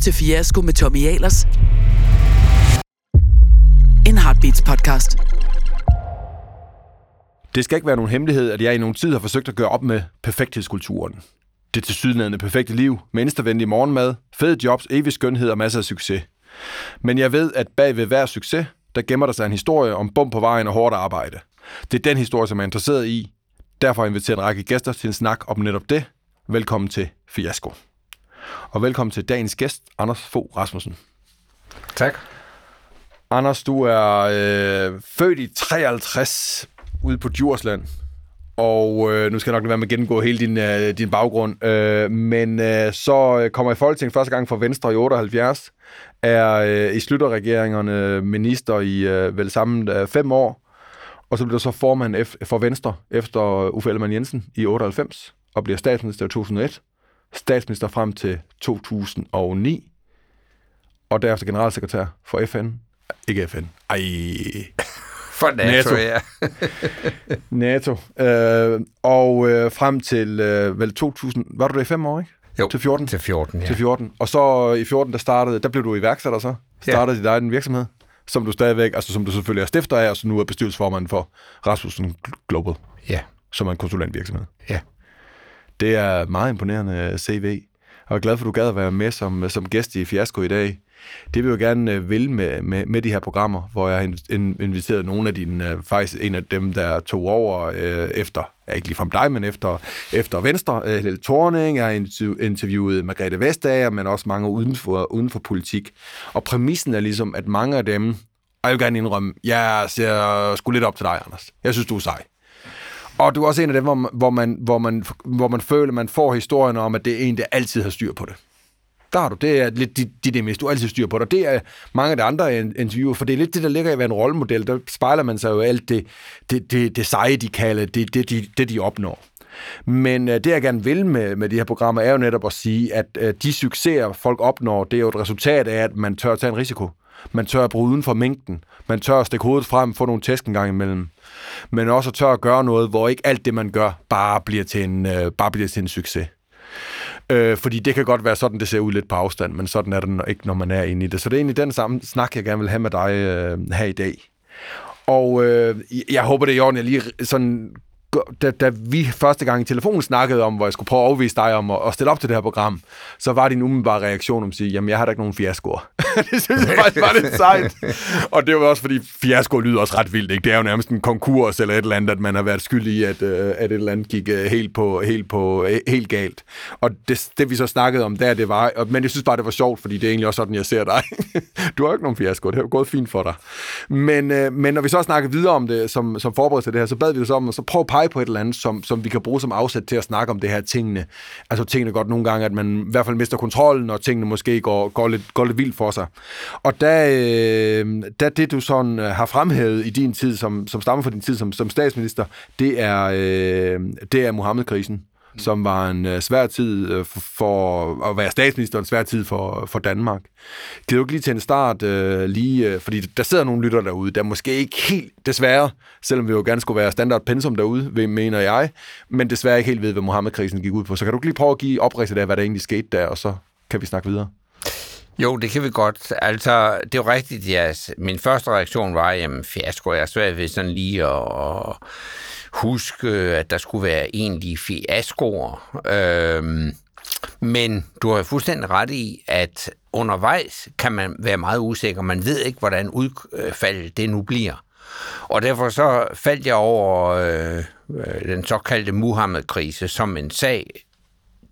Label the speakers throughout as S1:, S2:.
S1: til Fiasko med Tommy Ahlers. En Heartbeats podcast.
S2: Det skal ikke være nogen hemmelighed, at jeg i nogen tid har forsøgt at gøre op med perfekthedskulturen. Det tilsyneladende perfekte liv, menneskevenlig morgenmad, fede jobs, evig skønhed og masser af succes. Men jeg ved, at bag ved hver succes, der gemmer der sig en historie om bum på vejen og hårdt arbejde. Det er den historie, som jeg er interesseret i. Derfor har jeg inviteret en række gæster til en snak om netop det. Velkommen til Fiasko. Og velkommen til dagens gæst, Anders Fogh Rasmussen.
S3: Tak.
S2: Anders, du er øh, født i 53 ude på Djursland. Og øh, nu skal jeg nok være med at gennemgå hele din, øh, din baggrund. Øh, men øh, så kommer i Folketinget første gang for Venstre i 78. Er øh, i slutterregeringerne minister i øh, vel sammen øh, fem år. Og så bliver du så formand for Venstre efter Uffe Ellemann Jensen i 98. Og bliver statsminister i 2001. Statsminister frem til 2009. Og derefter generalsekretær for FN. Ikke FN. Ej,
S3: For NATO,
S2: NATO.
S3: ja.
S2: NATO. Øh, og øh, frem til øh, vel 2000, var du der i fem år, ikke?
S3: Jo,
S2: Til 14?
S3: Til 14, ja.
S2: Til 14. Og så i 14, der startede, der blev du iværksætter så. Startede ja. dit egen virksomhed, som du stadigvæk, altså som du selvfølgelig er stifter af, og så nu er bestyrelsesformand for Rasmussen Global,
S3: Ja,
S2: som er en konsulentvirksomhed.
S3: ja.
S2: Det er meget imponerende øh, CV. Og jeg er glad for, at du gad at være med som, øh, som gæst i Fiasko i dag. Det vil jeg jo gerne øh, vil med, med, med de her programmer, hvor jeg har inviteret nogle af dine, faktisk en af dem, der tog over øh, efter, ja, ikke fra dig, men efter, efter Venstre, øh, Helle Thorning, jeg har interviewet Margrethe Vestager, men også mange uden for, uden for politik. Og præmissen er ligesom, at mange af dem, og jeg vil gerne indrømme, jeg ser sgu lidt op til dig, Anders. Jeg synes, du er sej. Og du er også en af dem, hvor man, hvor man, hvor man, hvor man føler, at man får historien om, at det er en, der altid har styr på det. Der har du. Det er lidt dit, dit image. Du altid styr på det. Og det er mange af de andre interviewer, for det er lidt det, der ligger i at være en rollemodel. Der spejler man sig jo alt det, det, det, det seje, de kalder, det, det, de, det, de opnår. Men øh, det, jeg gerne vil med, med de her programmer, er jo netop at sige, at øh, de succeser, folk opnår, det er jo et resultat af, at man tør at tage en risiko. Man tør at bruge uden for mængden. Man tør at stikke hovedet frem, få nogle tæsk en gang imellem. Men også tør at gøre noget, hvor ikke alt det, man gør, bare bliver til en, øh, bare bliver til en succes. Øh, fordi det kan godt være sådan, det ser ud lidt på afstand, men sådan er det når- ikke, når man er inde i det. Så det er egentlig den samme snak, jeg gerne vil have med dig øh, her i dag. Og øh, jeg håber, det er i orden, jeg lige sådan... Da, da vi første gang i telefonen snakkede om, hvor jeg skulle prøve at overvise dig om at, at stille op til det her program, så var din umiddelbare reaktion om at sige, jamen jeg har da ikke nogen fiaskoer. det synes jeg faktisk var lidt sejt. Og det var også fordi, fiasko lyder også ret vildt. Ikke? Det er jo nærmest en konkurs eller et eller andet, at man har været skyldig i, at, øh, at et eller andet gik øh, helt, på, helt, på, øh, helt galt. Og det, det vi så snakkede om der, det var... Men jeg synes bare, det var sjovt, fordi det er egentlig også sådan, jeg ser dig. du har jo ikke nogen fiasko, det har jo gået fint for dig. Men, men når vi så snakkede videre om det, som, som forberedelse til det her, så bad vi os om og så prøv at pege på et eller andet, som, som vi kan bruge som afsæt til at snakke om det her tingene. Altså tingene godt nogle gange, at man i hvert fald mister kontrollen, og tingene måske går, går, lidt, går lidt vildt for sig. Og da, øh, da det, du sådan øh, har fremhævet i din tid, som, som stammer fra din tid som, som statsminister, det er, øh, det er Mohammed-krisen Mm. som var en øh, svær tid øh, for, for at være statsminister, en svær tid for, for Danmark. Kan du ikke lige til en start øh, lige, øh, fordi der sidder nogle lytter derude, der måske ikke helt, desværre, selvom vi jo gerne skulle være standard pensum derude, mener jeg, men desværre ikke helt ved, hvad Mohammed-krisen gik ud på. Så kan du ikke lige prøve at give opridset af, hvad der egentlig skete der, og så kan vi snakke videre.
S3: Jo, det kan vi godt. Altså, det er jo rigtigt, ja. Min første reaktion var, jamen, fiasko, jeg er svært ved sådan lige at, at huske, øh, at der skulle være egentlige fiaskoer. Øhm, men du har fuldstændig ret i, at undervejs kan man være meget usikker. Man ved ikke, hvordan udfaldet øh, det nu bliver. Og derfor så faldt jeg over øh, øh den såkaldte Muhammed-krise som en sag,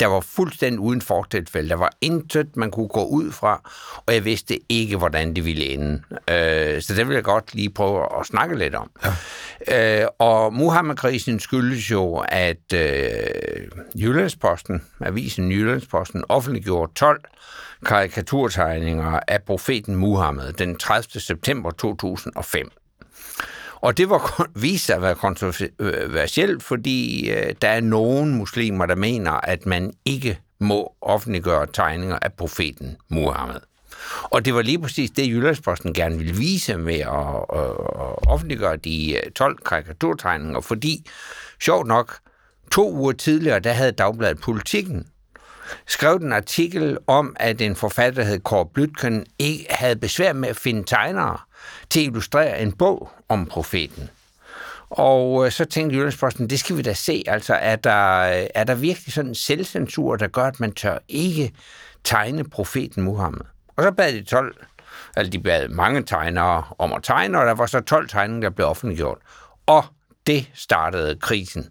S3: der var fuldstændig uden fortilfælde. Der var intet, man kunne gå ud fra, og jeg vidste ikke, hvordan det ville ende. Øh, så det vil jeg godt lige prøve at snakke lidt om. Ja. Øh, og Muhammed-krisen skyldes jo, at øh, Jyllandsposten, avisen Jyllandsposten, offentliggjorde 12 karikaturtegninger af profeten Muhammed den 30. september 2005. Og det var vist sig at være kontroversielt, øh, fordi øh, der er nogle muslimer, der mener, at man ikke må offentliggøre tegninger af profeten Muhammed. Og det var lige præcis det, Jyllandsposten gerne ville vise med at, at, at offentliggøre de øh, 12 karikaturtegninger, fordi, sjovt nok, to uger tidligere, der havde Dagbladet Politikken skrev en artikel om, at en forfatter, der hed Kåre Blytken, ikke havde besvær med at finde tegnere til at illustrere en bog om profeten. Og øh, så tænkte Jyllandsposten, det skal vi da se. Altså, er der, øh, er der virkelig sådan en selvcensur, der gør, at man tør ikke tegne profeten Muhammed? Og så bad de 12, altså de bad mange tegnere om at tegne, og der var så 12 tegninger, der blev offentliggjort. Og det startede krisen.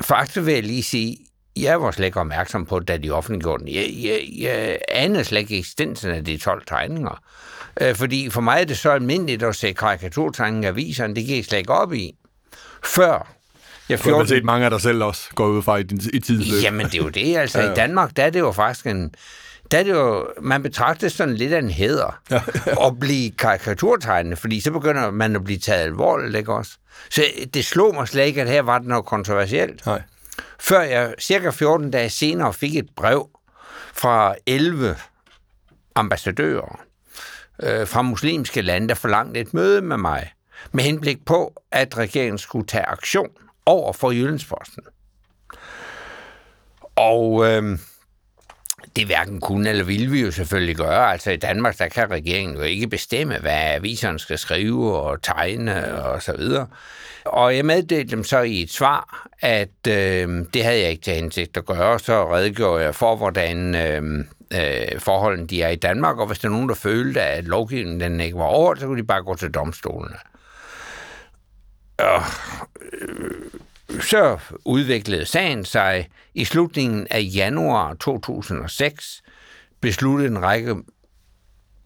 S3: Faktisk vil jeg lige sige, jeg var slet ikke opmærksom på, da de offentliggjorde den. Jeg, jeg, jeg anede slet ikke eksistensen af de 12 tegninger. Øh, fordi for mig er det så almindeligt at se karikaturtegninger af aviserne, det gik jeg slet ikke op i. Før
S2: jeg 14... Du har set mange af dig selv også gå ud fra i, din, i tidsløb.
S3: Jamen, det er jo det. Altså, ja. i Danmark, der er det jo faktisk en... Der er det jo, man betragter sådan lidt af en hæder ja. at blive karikaturtegnende, fordi så begynder man at blive taget alvorligt, ikke også? Så det slog mig slet ikke, at her var det noget kontroversielt. Nej. Før jeg cirka 14 dage senere fik et brev fra 11 ambassadører øh, fra muslimske lande, der forlangte et møde med mig, med henblik på, at regeringen skulle tage aktion over for Jyllandsposten. Og øh, det hverken kunne eller ville vi jo selvfølgelig gøre. Altså i Danmark, der kan regeringen jo ikke bestemme, hvad aviserne skal skrive og tegne og så videre. Og jeg meddelte dem så i et svar, at øh, det havde jeg ikke til hensigt at gøre. Så redegjorde jeg for, hvordan øh, øh, forholdene de er i Danmark, og hvis der er nogen, der følte, at lovgivningen den ikke var over, så kunne de bare gå til domstolene. Og, øh, så udviklede sagen sig. I slutningen af januar 2006 besluttede en række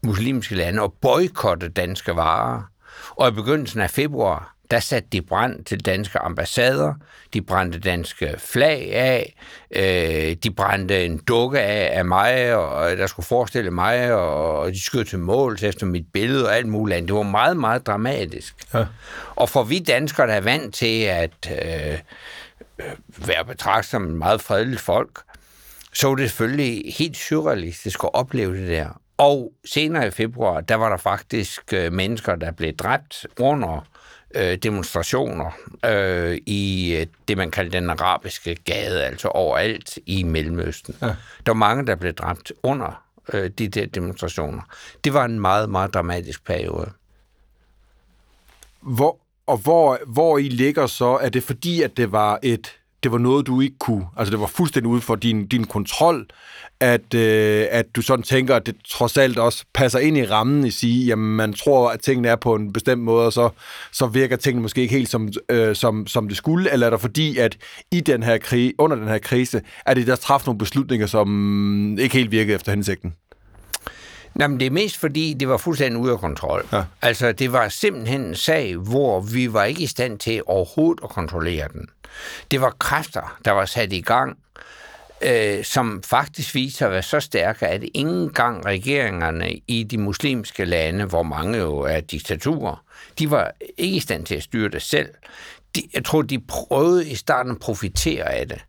S3: muslimske lande at boykotte danske varer. Og i begyndelsen af februar der satte de brand til danske ambassader, de brændte danske flag af, øh, de brændte en dukke af af mig, og der skulle forestille mig, og de skød til mål efter mit billede og alt muligt andet. Det var meget, meget dramatisk. Ja. Og for vi danskere, der er vant til at øh, være betragtet som en meget fredeligt folk, så var det selvfølgelig helt surrealistisk at opleve det der. Og senere i februar, der var der faktisk øh, mennesker, der blev dræbt under øh, demonstrationer øh, i øh, det, man kalder den arabiske gade, altså overalt i Mellemøsten. Ja. Der var mange, der blev dræbt under øh, de der demonstrationer. Det var en meget, meget dramatisk periode.
S2: Hvor, og hvor, hvor I ligger så, er det fordi, at det var et det var noget, du ikke kunne, altså det var fuldstændig ude for din, din kontrol, at, øh, at du sådan tænker, at det trods alt også passer ind i rammen i sige, jamen man tror, at tingene er på en bestemt måde, og så, så virker tingene måske ikke helt som, øh, som, som det skulle, eller er der fordi, at i den her krig, under den her krise, er det der træffet nogle beslutninger, som ikke helt virkede efter hensigten?
S3: Jamen, det er mest fordi, det var fuldstændig ude af kontrol. Ja. Altså, det var simpelthen en sag, hvor vi var ikke i stand til overhovedet at kontrollere den. Det var kræfter, der var sat i gang, øh, som faktisk viser at være så stærke, at ingen gang regeringerne i de muslimske lande, hvor mange jo er diktaturer, de var ikke i stand til at styre det selv. De, jeg tror, de prøvede i starten at profitere af det.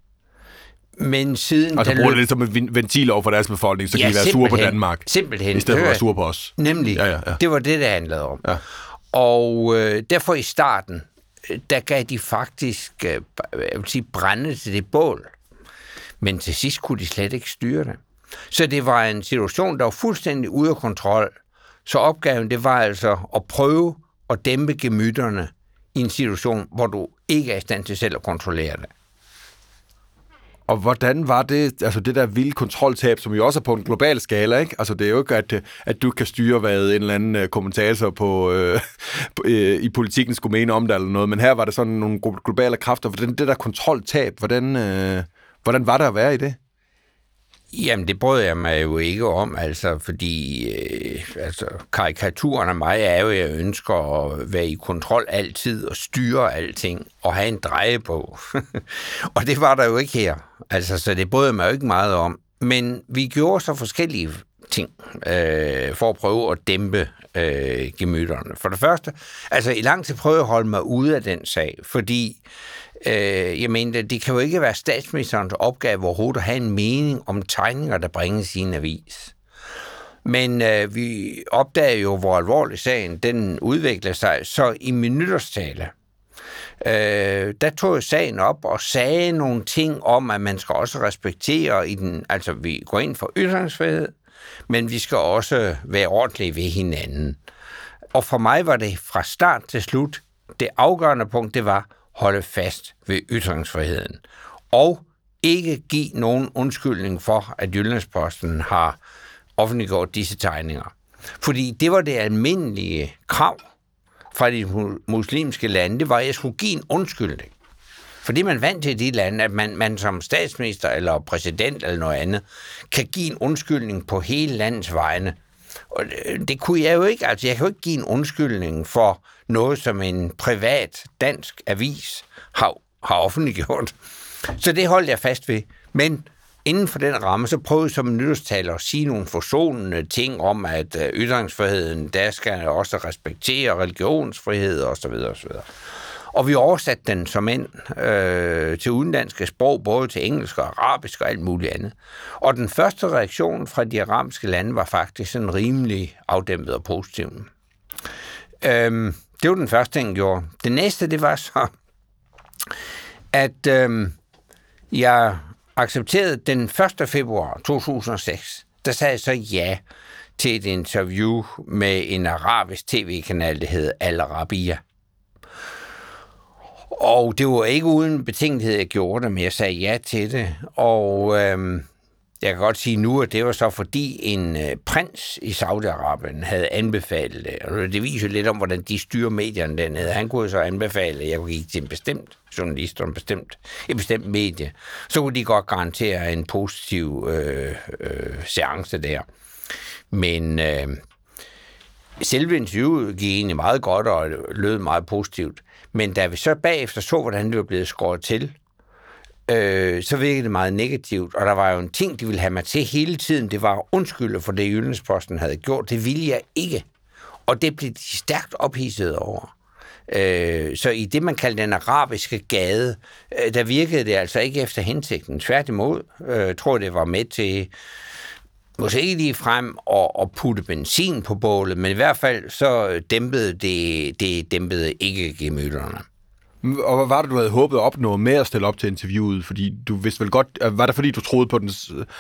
S3: Men siden...
S2: Altså bruger løb... det lidt som en ventil over for deres befolkning, så ja, kan de være sure på Danmark.
S3: Simpelthen.
S2: I stedet for at være sure på os.
S3: Nemlig. Ja, ja, ja. Det var det, det handlede om. Ja. Og øh, derfor i starten, der gav de faktisk, øh, jeg vil sige, brænde til det bål. Men til sidst kunne de slet ikke styre det. Så det var en situation, der var fuldstændig ude af kontrol. Så opgaven, det var altså at prøve at dæmpe gemytterne i en situation, hvor du ikke er i stand til selv at kontrollere det.
S2: Og hvordan var det, altså det der vilde kontroltab, som jo også er på en global skala, ikke? Altså det er jo ikke, at, at du kan styre, hvad en eller anden øh, kommentator på, øh, øh, i politikken skulle mene om det eller noget, men her var det sådan nogle globale kræfter. Hvordan det der kontroltab, hvordan, øh, hvordan var det at være i det?
S3: Jamen, det brød jeg mig jo ikke om, altså, fordi øh, altså, karikaturen af mig er jo, at jeg ønsker at være i kontrol altid og styre alting og have en dreje på. og det var der jo ikke her. Altså, så det brød jeg mig jo ikke meget om. Men vi gjorde så forskellige ting øh, for at prøve at dæmpe øh, gemytterne. For det første, altså i lang tid prøvede jeg at holde mig ude af den sag, fordi Øh, jeg mener, det kan jo ikke være statsministerens opgave overhovedet at have en mening om tegninger, der bringes i en avis. Men øh, vi opdager jo, hvor alvorlig sagen den udvikler sig. Så i min nytårstale, øh, der tog jeg sagen op og sagde nogle ting om, at man skal også respektere i den, altså vi går ind for ytringsfrihed, men vi skal også være ordentlige ved hinanden. Og for mig var det fra start til slut, det afgørende punkt, det var holde fast ved ytringsfriheden. Og ikke give nogen undskyldning for, at Jyllandsposten har offentliggjort disse tegninger. Fordi det var det almindelige krav fra de muslimske lande, det var, at jeg skulle give en undskyldning. Fordi man vant til de lande, at man, man som statsminister eller præsident eller noget andet, kan give en undskyldning på hele landets vegne. Og det, det kunne jeg jo ikke. Altså, jeg kan jo ikke give en undskyldning for noget, som en privat dansk avis har, har offentliggjort. Så det holdt jeg fast ved. Men inden for den ramme, så prøvede jeg som nytårstaler at sige nogle forsonende ting om, at øh, ytringsfriheden, der skal også respektere religionsfrihed osv. osv. Og vi oversatte den som end øh, til udenlandske sprog, både til engelsk og arabisk og alt muligt andet. Og den første reaktion fra de arabiske lande var faktisk sådan rimelig afdæmpet og positiv. Øhm, det var den første ting, jeg gjorde. Det næste, det var så, at øhm, jeg accepterede den 1. februar 2006, der sagde jeg så ja til et interview med en arabisk tv-kanal, der hed Al Arabiya. Og det var ikke uden betænkelighed, jeg gjorde det, men jeg sagde ja til det. Og øhm, jeg kan godt sige nu, at det var så fordi en øh, prins i Saudi-Arabien havde anbefalet det. Og det viser lidt om, hvordan de styrer medierne dernede. Han kunne så anbefale, at jeg kunne give til en bestemt journalist og en bestemt, et bestemt medie. Så kunne de godt garantere en positiv øh, øh, seance der. Men øh, selve interviewet gik egentlig meget godt og lød meget positivt. Men da vi så bagefter så, hvordan det var blevet skåret til, øh, så virkede det meget negativt. Og der var jo en ting, de ville have mig til hele tiden. Det var undskylde for det, Jyllandsposten havde gjort. Det ville jeg ikke. Og det blev de stærkt ophidset over. Øh, så i det, man kalder den arabiske gade, øh, der virkede det altså ikke efter hensigten. Tværtimod, øh, tror det var med til måske ikke lige frem og, og putte benzin på bålet, men i hvert fald så dæmpede det, det dæmpede ikke gemytterne.
S2: Og hvad var det, du havde håbet at opnå med at stille op til interviewet? Fordi du vidste vel godt, var det fordi, du troede på den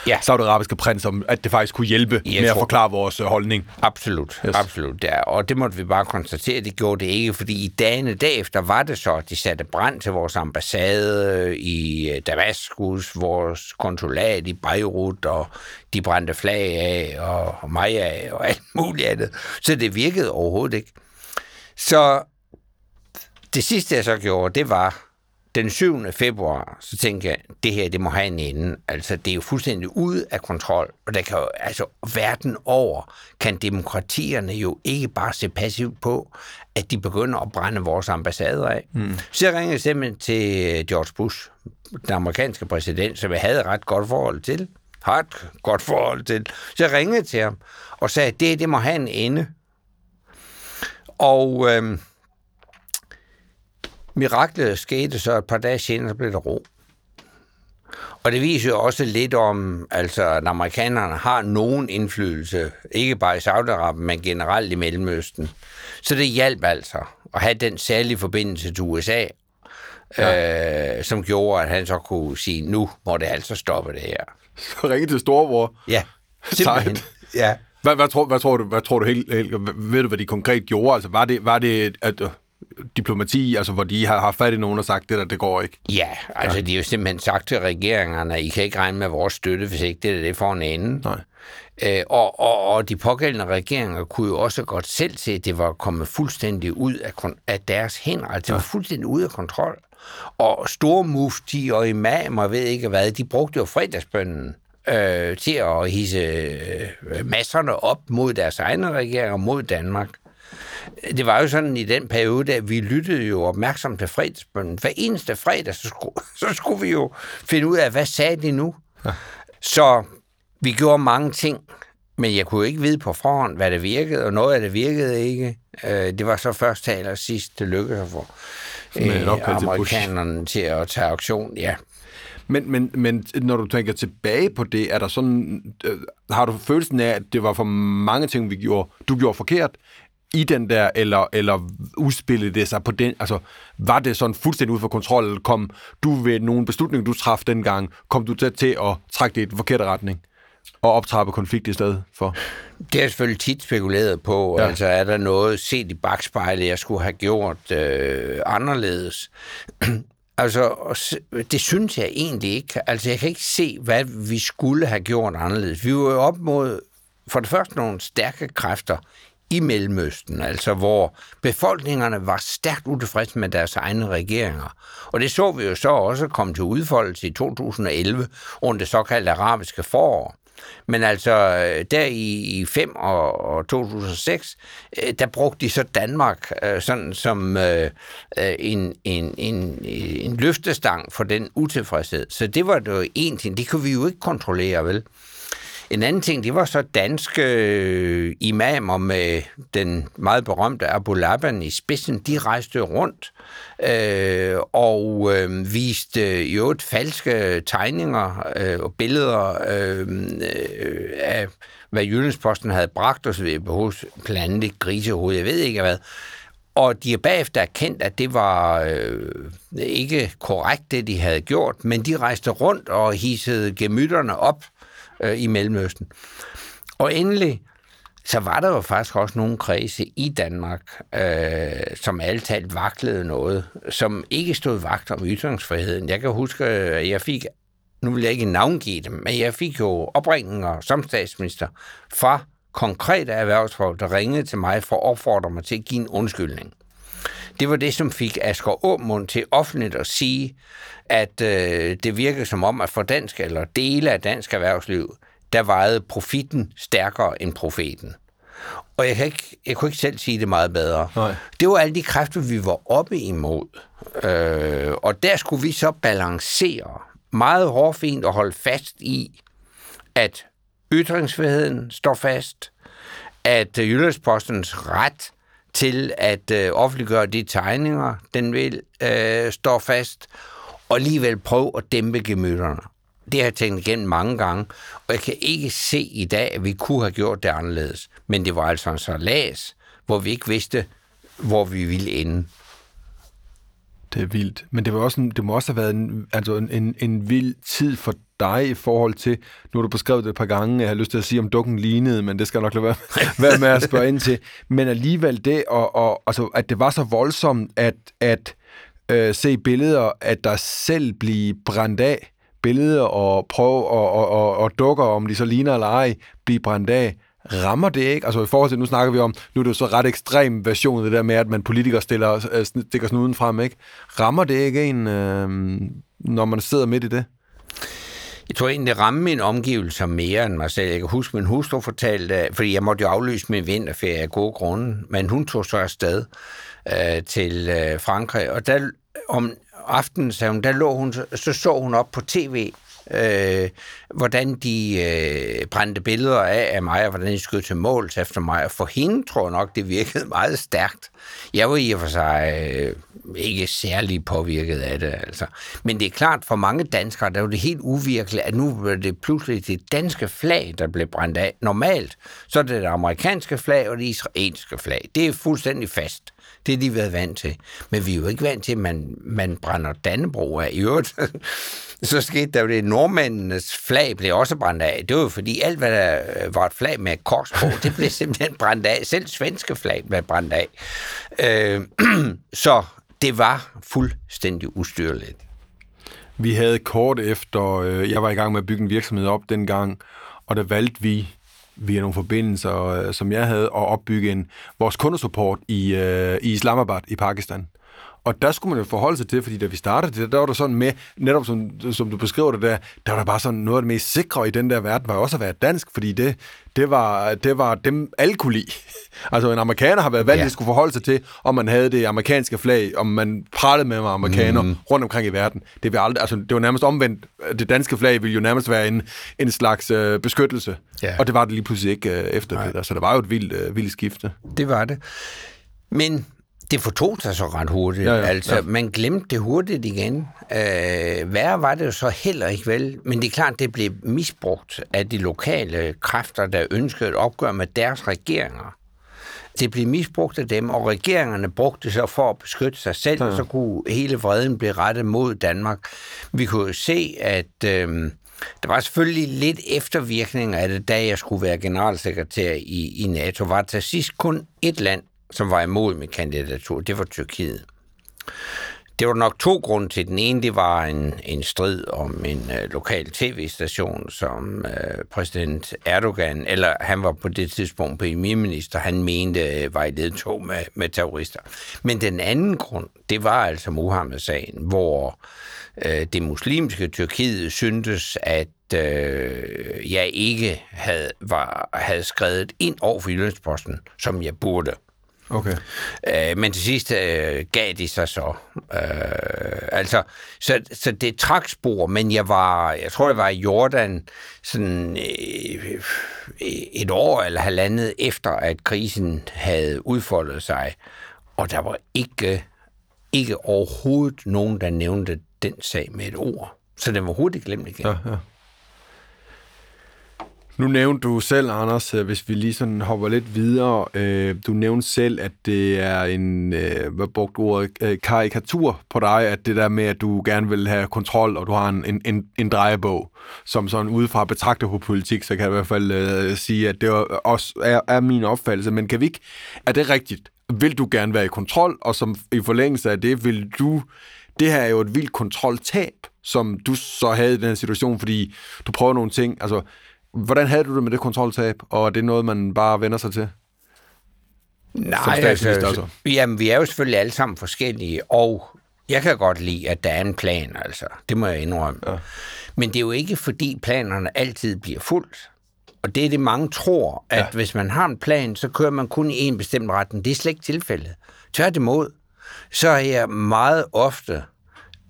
S2: ja. saudiarabiske prins, om at det faktisk kunne hjælpe Jeg med tror... at forklare vores øh, holdning?
S3: Absolut, yes. absolut. Ja. Og det måtte vi bare konstatere, det gjorde det ikke, fordi i dagene derefter var det så, at de satte brand til vores ambassade i øh, Damaskus, vores konsulat i Beirut, og de brændte flag af, og mig af, og alt muligt andet. Så det virkede overhovedet ikke. Så det sidste, jeg så gjorde, det var den 7. februar, så tænkte jeg, det her, det må have en ende. Altså, det er jo fuldstændig ude af kontrol, og der kan jo, altså, verden over kan demokratierne jo ikke bare se passivt på, at de begynder at brænde vores ambassader af. Mm. Så jeg ringede simpelthen til George Bush, den amerikanske præsident, som jeg havde et ret godt forhold til. Har et godt forhold til. Så jeg ringede til ham og sagde, det, det må have en ende. Og... Øh, Miraklet skete så et par dage senere, så blev der ro. Og det viser jo også lidt om, altså, at amerikanerne har nogen indflydelse, ikke bare i Saudi-Arabien, men generelt i Mellemøsten. Så det hjalp altså at have den særlige forbindelse til USA, ja. øh, som gjorde, at han så kunne sige, nu må det altså stoppe det her.
S2: Så ringe til Storbror.
S3: Ja, simpelthen.
S2: ja. Hvad, hvad, tror, hvad, tror du, hvad tror du helt, helt, ved du, hvad de konkret gjorde? Altså, var det, var det at, diplomati, altså hvor de har haft fat i nogen og sagt, det der, det går ikke?
S3: Ja, altså ja. de har jo simpelthen sagt til regeringerne, I kan ikke regne med vores støtte, hvis ikke det er det for en ende.
S2: Nej.
S3: Øh, og, og, og de pågældende regeringer kunne jo også godt selv se, at det var kommet fuldstændig ud af, af deres hænder. Altså det var fuldstændig ud af kontrol. Og store mufti og imamer, ved ikke hvad, de brugte jo fredagsbønnen øh, til at hisse øh, masserne op mod deres egne regeringer, mod Danmark det var jo sådan i den periode, at vi lyttede jo opmærksomt til fredagsbønnen. Hver eneste fredag, så skulle, så skulle vi jo finde ud af, hvad sagde de nu? Ja. Så vi gjorde mange ting, men jeg kunne jo ikke vide på forhånd, hvad det virkede, og noget af det virkede ikke. Øh, det var så først til eller sidst, det lykkedes at få øh, amerikanerne til at tage auktion. Ja,
S2: men, men, men når du tænker tilbage på det, er der sådan, øh, har du følelsen af, at det var for mange ting, vi gjorde, du gjorde forkert, i den der, eller, eller udspillede det sig på den, altså var det sådan fuldstændig ud for kontrol, eller kom du ved nogle beslutninger, du traf dengang, kom du til, til at trække det i den forkerte retning? og optrappe konflikt i stedet for?
S3: Det er selvfølgelig tit spekuleret på. Ja. Altså, er der noget set i bagspejlet, jeg skulle have gjort øh, anderledes? altså, det synes jeg egentlig ikke. Altså, jeg kan ikke se, hvad vi skulle have gjort anderledes. Vi var jo op mod, for det første, nogle stærke kræfter i Mellemøsten, altså hvor befolkningerne var stærkt utilfredse med deres egne regeringer. Og det så vi jo så også komme til udfoldelse i 2011 under det såkaldte arabiske forår. Men altså, øh, der i, 5 og, og 2006, øh, der brugte de så Danmark øh, sådan som øh, en, en, en, en løftestang for den utilfredshed. Så det var jo en ting, det kunne vi jo ikke kontrollere, vel? En anden ting, det var så danske øh, imamer med den meget berømte Abu Laban i spidsen. De rejste rundt øh, og øh, viste øh, jo et falske tegninger øh, og billeder øh, øh, af, hvad Jyllandsposten havde bragt os ved hos blandt andet grisehoved, jeg ved ikke hvad. Og de er bagefter erkendt, at det var øh, ikke korrekt, det de havde gjort, men de rejste rundt og hissede gemytterne op øh, i Mellemøsten. Og endelig, så var der jo faktisk også nogle kredse i Danmark, øh, som alt talt vaklede noget, som ikke stod vagt om ytringsfriheden. Jeg kan huske, at jeg fik, nu vil jeg ikke navngive dem, men jeg fik jo opringninger som statsminister fra konkrete erhvervsfolk, der ringede til mig for at opfordre mig til at give en undskyldning. Det var det, som fik Asger Aumund til offentligt at sige, at øh, det virkede som om, at for dansk eller dele af dansk erhvervsliv, der vejede profitten stærkere end profeten. Og jeg, kan ikke, jeg kunne ikke selv sige det meget bedre. Nej. Det var alle de kræfter, vi var oppe imod. Øh, og der skulle vi så balancere meget hårdfint og holde fast i, at ytringsfriheden står fast, at Jyllandspostens ret til at øh, offentliggøre de tegninger, den vil, øh, stå fast, og alligevel prøve at dæmpe gemytterne. Det har jeg tænkt igen mange gange, og jeg kan ikke se i dag, at vi kunne have gjort det anderledes. Men det var altså en salas, hvor vi ikke vidste, hvor vi ville ende.
S2: Det er vildt. Men det, var også en, det må også have været en, altså en, en, en vild tid for dig i forhold til, nu har du beskrevet det et par gange, jeg har lyst til at sige, om dukken lignede, men det skal nok lade være, være med at spørge ind til. Men alligevel det, og, og, altså, at det var så voldsomt, at, at øh, se billeder, at der selv blive brændt af, billeder og prøve og, og, og, og dukker, om de så ligner eller ej, blive brændt af, rammer det ikke? Altså i forhold til, nu snakker vi om, nu er det jo så ret ekstrem version, det der med, at man politikere stiller, øh, stikker snuden frem, ikke? Rammer det ikke en, øh, når man sidder midt i det?
S3: Jeg tror egentlig, det rammer min omgivelser mere end mig selv. Jeg kan huske, min hustru fortalte, øh, fordi jeg måtte jo aflyse min vinterferie af gode grunde, men hun tog så afsted øh, til øh, Frankrig, og der om aftenen, sagde hun, der lå hun, så så hun op på tv, øh, hvordan de øh, brændte billeder af, af mig, og hvordan de skød til måls efter mig. Og for hende tror jeg nok, det virkede meget stærkt. Jeg var i og for sig øh, ikke særlig påvirket af det. Altså. Men det er klart, for mange danskere, der var det helt uvirkeligt, at nu var det pludselig det danske flag, der blev brændt af. Normalt, så er det det amerikanske flag og det israelske flag. Det er fuldstændig fast. Det er de været vant til. Men vi er jo ikke vant til, at man, man brænder Dannebro af. I øvrigt, så skete der jo det, nordmændenes flag blev også brændt af. Det var jo fordi alt, hvad der øh, var et flag med et kors på, det blev simpelthen brændt af. Selv svenske flag blev brændt af. Øh, så det var fuldstændig ustyrligt.
S2: Vi havde kort efter, øh, jeg var i gang med at bygge en virksomhed op dengang, og der valgte vi via nogle forbindelser, øh, som jeg havde, at opbygge en, vores kundesupport i, øh, i Islamabad i Pakistan. Og der skulle man jo forholde sig til, fordi da vi startede det, der var der sådan med, netop som, som du beskriver det der, der var der bare sådan noget af det mest sikre i den der verden, var også at være dansk, fordi det, det, var, det var dem, alle kunne lide. altså en amerikaner har været vant ja. at skulle forholde sig til, om man havde det amerikanske flag, om man pralede med amerikaner mm. rundt omkring i verden. Det, vil aldrig, altså, det var nærmest omvendt. Det danske flag ville jo nærmest være en, en slags øh, beskyttelse, ja. og det var det lige pludselig ikke øh, efter Nej. det. Så det var jo et vildt, øh, vildt skifte.
S3: Det var det. Men det fortog sig så ret hurtigt. Ja, ja, altså, ja. man glemte det hurtigt igen. Øh, værre var det jo så heller ikke vel, men det er klart, det blev misbrugt af de lokale kræfter, der ønskede et opgør med deres regeringer. det blev misbrugt af dem, og regeringerne brugte det så for at beskytte sig selv, ja. og så kunne hele vreden blive rettet mod Danmark. Vi kunne jo se, at øh, der var selvfølgelig lidt eftervirkninger af det, da jeg skulle være generalsekretær i, i NATO. Var til sidst kun et land, som var imod mit kandidatur. Det var Tyrkiet. Det var nok to grunde til. Den ene, det var en, en strid om en øh, lokal tv-station, som øh, præsident Erdogan, eller han var på det tidspunkt premierminister, han mente øh, var i ledtog med, med terrorister. Men den anden grund, det var altså Mohammed-sagen, hvor øh, det muslimske Tyrkiet syntes, at uh, jeg ikke havde, var, havde skrevet ind over for Jyllandsposten, som jeg burde.
S2: Okay.
S3: Øh, men til sidst øh, gav de sig så. Øh, altså, så, så det trak spor, men jeg var, jeg tror, jeg var i Jordan sådan øh, et år eller halvandet efter, at krisen havde udfoldet sig, og der var ikke, ikke overhovedet nogen, der nævnte den sag med et ord. Så den var hurtigt glemt igen.
S2: Ja, ja. Nu nævnte du selv, Anders, øh, hvis vi lige sådan hopper lidt videre, øh, du nævnte selv, at det er en, øh, hvad brugte ordet, øh, karikatur på dig, at det der med, at du gerne vil have kontrol, og du har en, en, en drejebog, som sådan udefra betragter på politik, så kan jeg i hvert fald øh, sige, at det også er, er min opfattelse. Men kan vi ikke, er det rigtigt? Vil du gerne være i kontrol, og som i forlængelse af det, vil du, det her er jo et vildt kontroltab, som du så havde i den her situation, fordi du prøver nogle ting, altså Hvordan havde du det med det kontroltab, og er det noget, man bare vender sig til?
S3: Nej, altså, altså, jamen, vi er jo selvfølgelig alle sammen forskellige, og jeg kan godt lide, at der er en plan, altså. Det må jeg indrømme. Ja. Men det er jo ikke, fordi planerne altid bliver fuldt. Og det er det, mange tror, at ja. hvis man har en plan, så kører man kun i en bestemt retning. Det er slet ikke tilfældet. Tværtimod, så er jeg meget ofte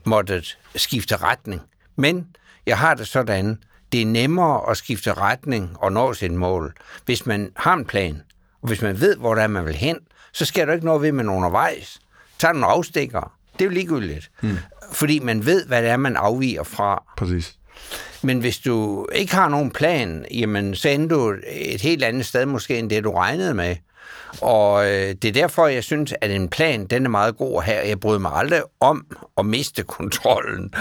S3: måttet skifte retning. Men jeg har det sådan, det er nemmere at skifte retning og nå sit mål, hvis man har en plan, og hvis man ved, hvor der er, man vil hen, så sker der ikke noget ved, man undervejs tager nogle afstikker. Det er jo ligegyldigt. Hmm. Fordi man ved, hvad det er, man afviger fra.
S2: Præcis.
S3: Men hvis du ikke har nogen plan, jamen, så ender du et helt andet sted måske, end det du regnede med. Og øh, det er derfor, jeg synes, at en plan, den er meget god her. Jeg bryder mig aldrig om at miste kontrollen.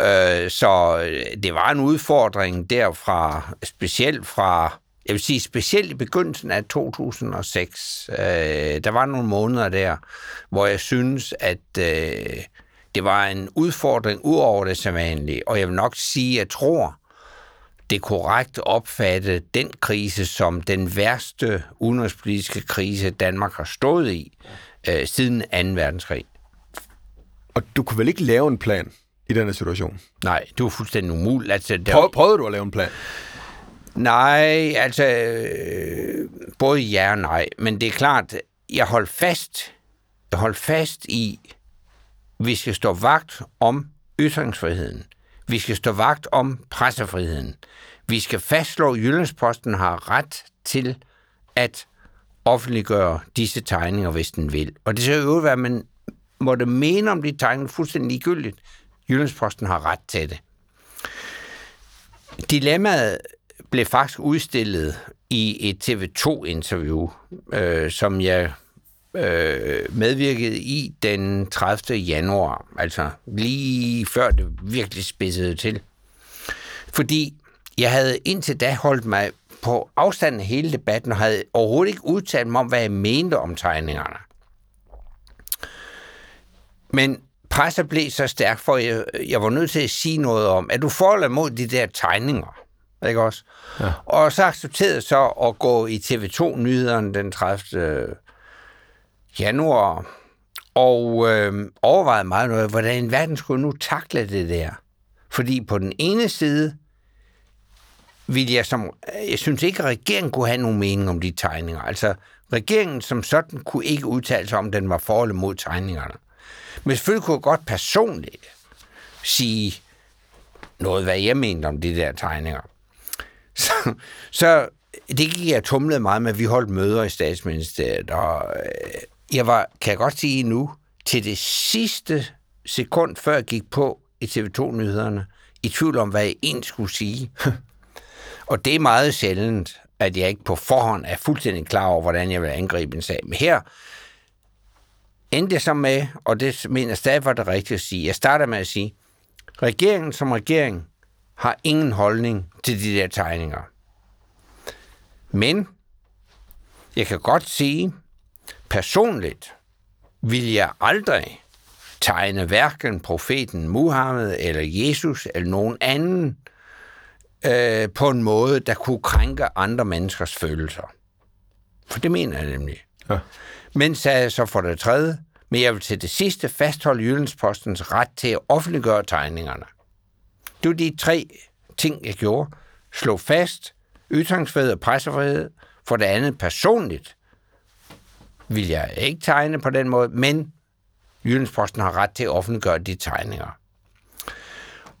S3: Øh, så øh, det var en udfordring derfra, specielt fra jeg vil sige specielt i begyndelsen af 2006, øh, der var nogle måneder der, hvor jeg synes, at øh, det var en udfordring ud over det sædvanlige, og jeg vil nok sige, at jeg tror, det korrekt opfatte den krise som den værste udenrigspolitiske krise, Danmark har stået i øh, siden 2. verdenskrig.
S2: Og du kunne vel ikke lave en plan i denne situation?
S3: Nej, det var fuldstændig umuligt. Altså,
S2: der... Prøv, prøvede du at lave en plan?
S3: Nej, altså øh, både ja og nej. Men det er klart, jeg holdt fast, jeg holdt fast i, vi skal stå vagt om ytringsfriheden. Vi skal stå vagt om pressefriheden. Vi skal fastslå, at Jyllandsposten har ret til at offentliggøre disse tegninger, hvis den vil. Og det skal jo være, at man måtte mene om de tegninger fuldstændig ligegyldigt. Jyllandsposten har ret til det. Dilemmaet blev faktisk udstillet i et TV2-interview, øh, som jeg øh, medvirkede i den 30. januar, altså lige før det virkelig spidsede til. Fordi jeg havde indtil da holdt mig på afstand af hele debatten, og havde overhovedet ikke udtalt mig om, hvad jeg mente om tegningerne. Men presset blev så stærk, for jeg, jeg var nødt til at sige noget om, at du får mod de der tegninger. Ikke også? Ja. Og så accepterede jeg så at gå i TV2-nyhederne den 30 januar, og øh, overvejede meget noget, hvordan i verden skulle nu takle det der. Fordi på den ene side, ville jeg som... Jeg synes ikke, at regeringen kunne have nogen mening om de tegninger. Altså, regeringen som sådan kunne ikke udtale sig om, den var for eller mod tegningerne. Men selvfølgelig kunne jeg godt personligt sige noget, hvad jeg mente om de der tegninger. Så, så det gik jeg tumlede meget med. Vi holdt møder i statsministeriet, og øh, jeg var, kan jeg godt sige nu, til det sidste sekund, før jeg gik på i TV2-nyhederne, i tvivl om, hvad jeg egentlig skulle sige. Og det er meget sjældent. at jeg ikke på forhånd er fuldstændig klar over, hvordan jeg vil angribe en sag. Men her endte jeg så med, og det mener jeg stadig var det rigtige at sige, jeg starter med at sige, regeringen som regering har ingen holdning til de der tegninger. Men jeg kan godt sige, personligt vil jeg aldrig tegne hverken profeten Muhammed eller Jesus eller nogen anden øh, på en måde, der kunne krænke andre menneskers følelser. For det mener jeg nemlig.
S2: Ja.
S3: Men sagde jeg så for det tredje, men jeg vil til det sidste fastholde Jyllandspostens ret til at offentliggøre tegningerne. Det var de tre ting, jeg gjorde. Slå fast ytringsfrihed og pressefrihed. For det andet personligt vil jeg ikke tegne på den måde, men Jyllandsposten har ret til at offentliggøre de tegninger.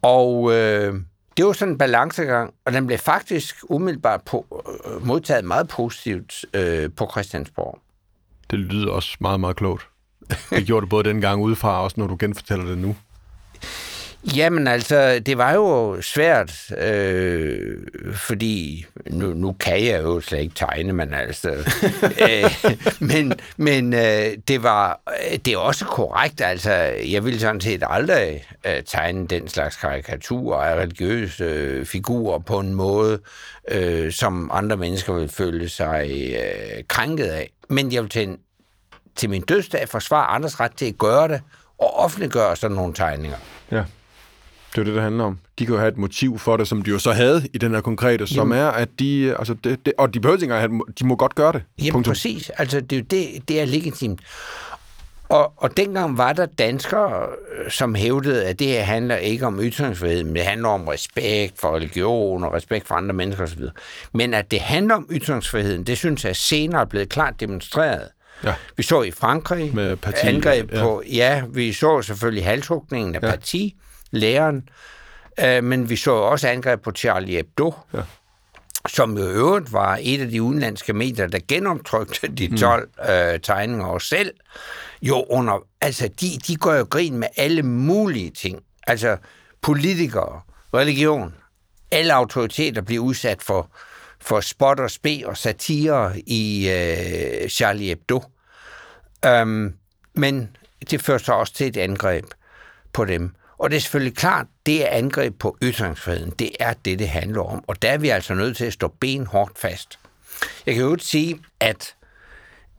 S3: Og øh, det var sådan en balancegang, og den blev faktisk umiddelbart på, øh, modtaget meget positivt øh, på Christiansborg.
S2: Det lyder også meget, meget klogt. Det gjorde det både dengang udefra, og også når du genfortæller det nu.
S3: Jamen altså, det var jo svært, øh, fordi nu, nu kan jeg jo slet ikke tegne, men altså, øh, men, men øh, det var det er også korrekt, altså, jeg ville sådan set aldrig øh, tegne den slags karikaturer af religiøse øh, figurer på en måde, øh, som andre mennesker vil føle sig øh, krænket af. Men jeg vil til, en, til min dødsdag forsvare andres ret til at gøre det, og offentliggøre sådan nogle tegninger.
S2: Ja. Det er det, det handler om. De kan jo have et motiv for det, som de jo så havde i den her konkrete, som
S3: Jamen.
S2: er, at de, altså det, det, og de behøver ikke engang de må godt gøre det.
S3: Jamen
S2: Punktum.
S3: præcis. Altså, det, er det, det er legitimt. Og, og dengang var der danskere, øh, som hævdede, at det her handler ikke om ytringsfrihed, men det handler om respekt for religion og respekt for andre mennesker osv. Men at det handler om ytringsfriheden, det synes jeg senere er blevet klart demonstreret.
S2: Ja.
S3: Vi så i Frankrig
S2: Med parti-
S3: angreb
S2: ja.
S3: på, ja, vi så selvfølgelig halshugningen af
S2: ja.
S3: parti, læreren, øh, men vi så også angreb på Charlie Hebdo,
S2: Ja.
S3: som jo øvrigt var et af de udenlandske medier, der genoptrykte de 12 mm. øh, tegninger og selv. Jo, under, altså, de, de gør jo grin med alle mulige ting. Altså, politikere, religion, alle autoriteter bliver udsat for, for spot og spe og satire i øh, Charlie Hebdo. Um, men det fører så også til et angreb på dem. Og det er selvfølgelig klart, det er angreb på ytringsfriheden. Det er det, det handler om. Og der er vi altså nødt til at stå benhårdt fast. Jeg kan jo ikke sige, at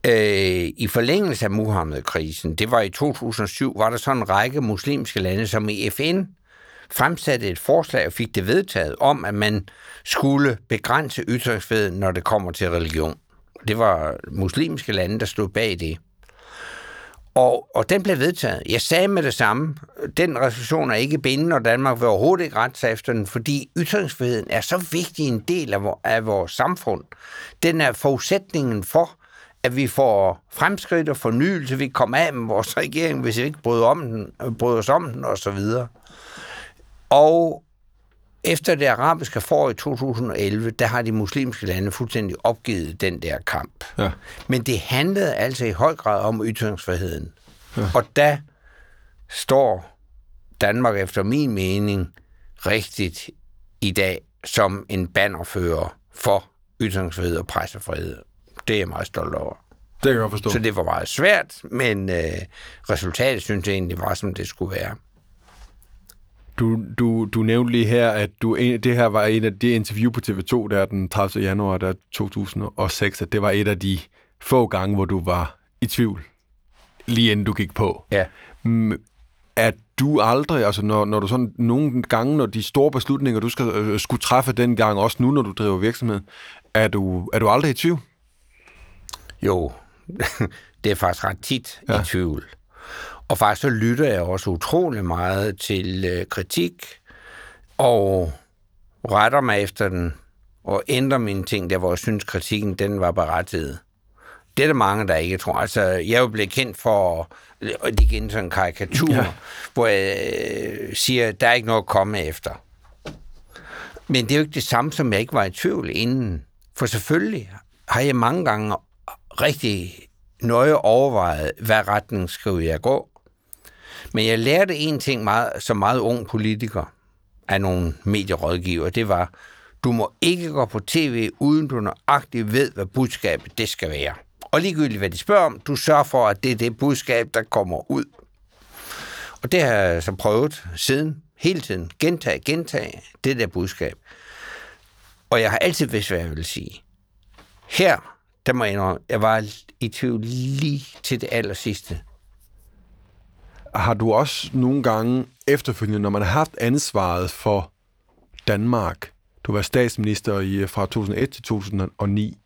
S3: øh, i forlængelse af Muhammed-krisen, det var i 2007, var der sådan en række muslimske lande, som i FN fremsatte et forslag og fik det vedtaget om, at man skulle begrænse ytringsfriheden, når det kommer til religion. Det var muslimske lande, der stod bag det. Og, og den blev vedtaget. Jeg sagde med det samme, den resolution er ikke bindende, og Danmark vil overhovedet ikke rette sig efter den, fordi ytringsfriheden er så vigtig en del af, af vores samfund. Den er forudsætningen for, at vi får fremskridt og fornyelse, vi kommer af med vores regering, hvis vi ikke bryder, om den, bryder os om den osv. Og efter det arabiske forår i 2011, der har de muslimske lande fuldstændig opgivet den der kamp.
S2: Ja.
S3: Men det handlede altså i høj grad om ytringsfriheden. Ja. Og der står Danmark efter min mening rigtigt i dag som en bannerfører for ytringsfrihed og pressefrihed. Det er jeg meget stolt over.
S2: Det kan jeg forstå.
S3: Så det var meget svært, men øh, resultatet synes jeg egentlig var, som det skulle være.
S2: Du, du, du nævnte lige her, at du, en- det her var et af de interview på TV2, der den 30. januar der 2006, at det var et af de få gange, hvor du var i tvivl, lige inden du gik på.
S3: Ja.
S2: Er du aldrig, altså når, når du sådan nogle gange, når de store beslutninger, du skal, øh, skulle træffe den gang, også nu, når du driver virksomhed, er du, er du aldrig i tvivl?
S3: Jo, det er faktisk ret tit
S2: ja.
S3: i tvivl. Og faktisk så lytter jeg også utrolig meget til øh, kritik, og retter mig efter den, og ændrer mine ting, der hvor jeg synes, kritikken den var berettiget. Det er der mange, der ikke tror. Altså, jeg er jo blevet kendt for at lægge ind sådan en karikatur, ja. hvor jeg øh, siger, der er ikke noget at komme efter. Men det er jo ikke det samme, som jeg ikke var i tvivl inden. For selvfølgelig har jeg mange gange rigtig nøje overvejet, hvad retning skal jeg gå. Men jeg lærte en ting meget, som meget ung politiker af nogle medierådgiver. Det var, Du må ikke gå på tv, uden du nøjagtigt ved, hvad budskabet det skal være. Og ligegyldigt, hvad de spørger om, du sørger for, at det er det budskab, der kommer ud. Og det har jeg så prøvet siden, hele tiden. Gentage, gentage det der budskab. Og jeg har altid vidst, hvad jeg vil sige. Her, der må jeg indrømme, jeg var i tvivl lige til det aller sidste.
S2: Har du også nogle gange efterfølgende, når man har haft ansvaret for Danmark, du var statsminister i, øh, fra 2001 til 2009,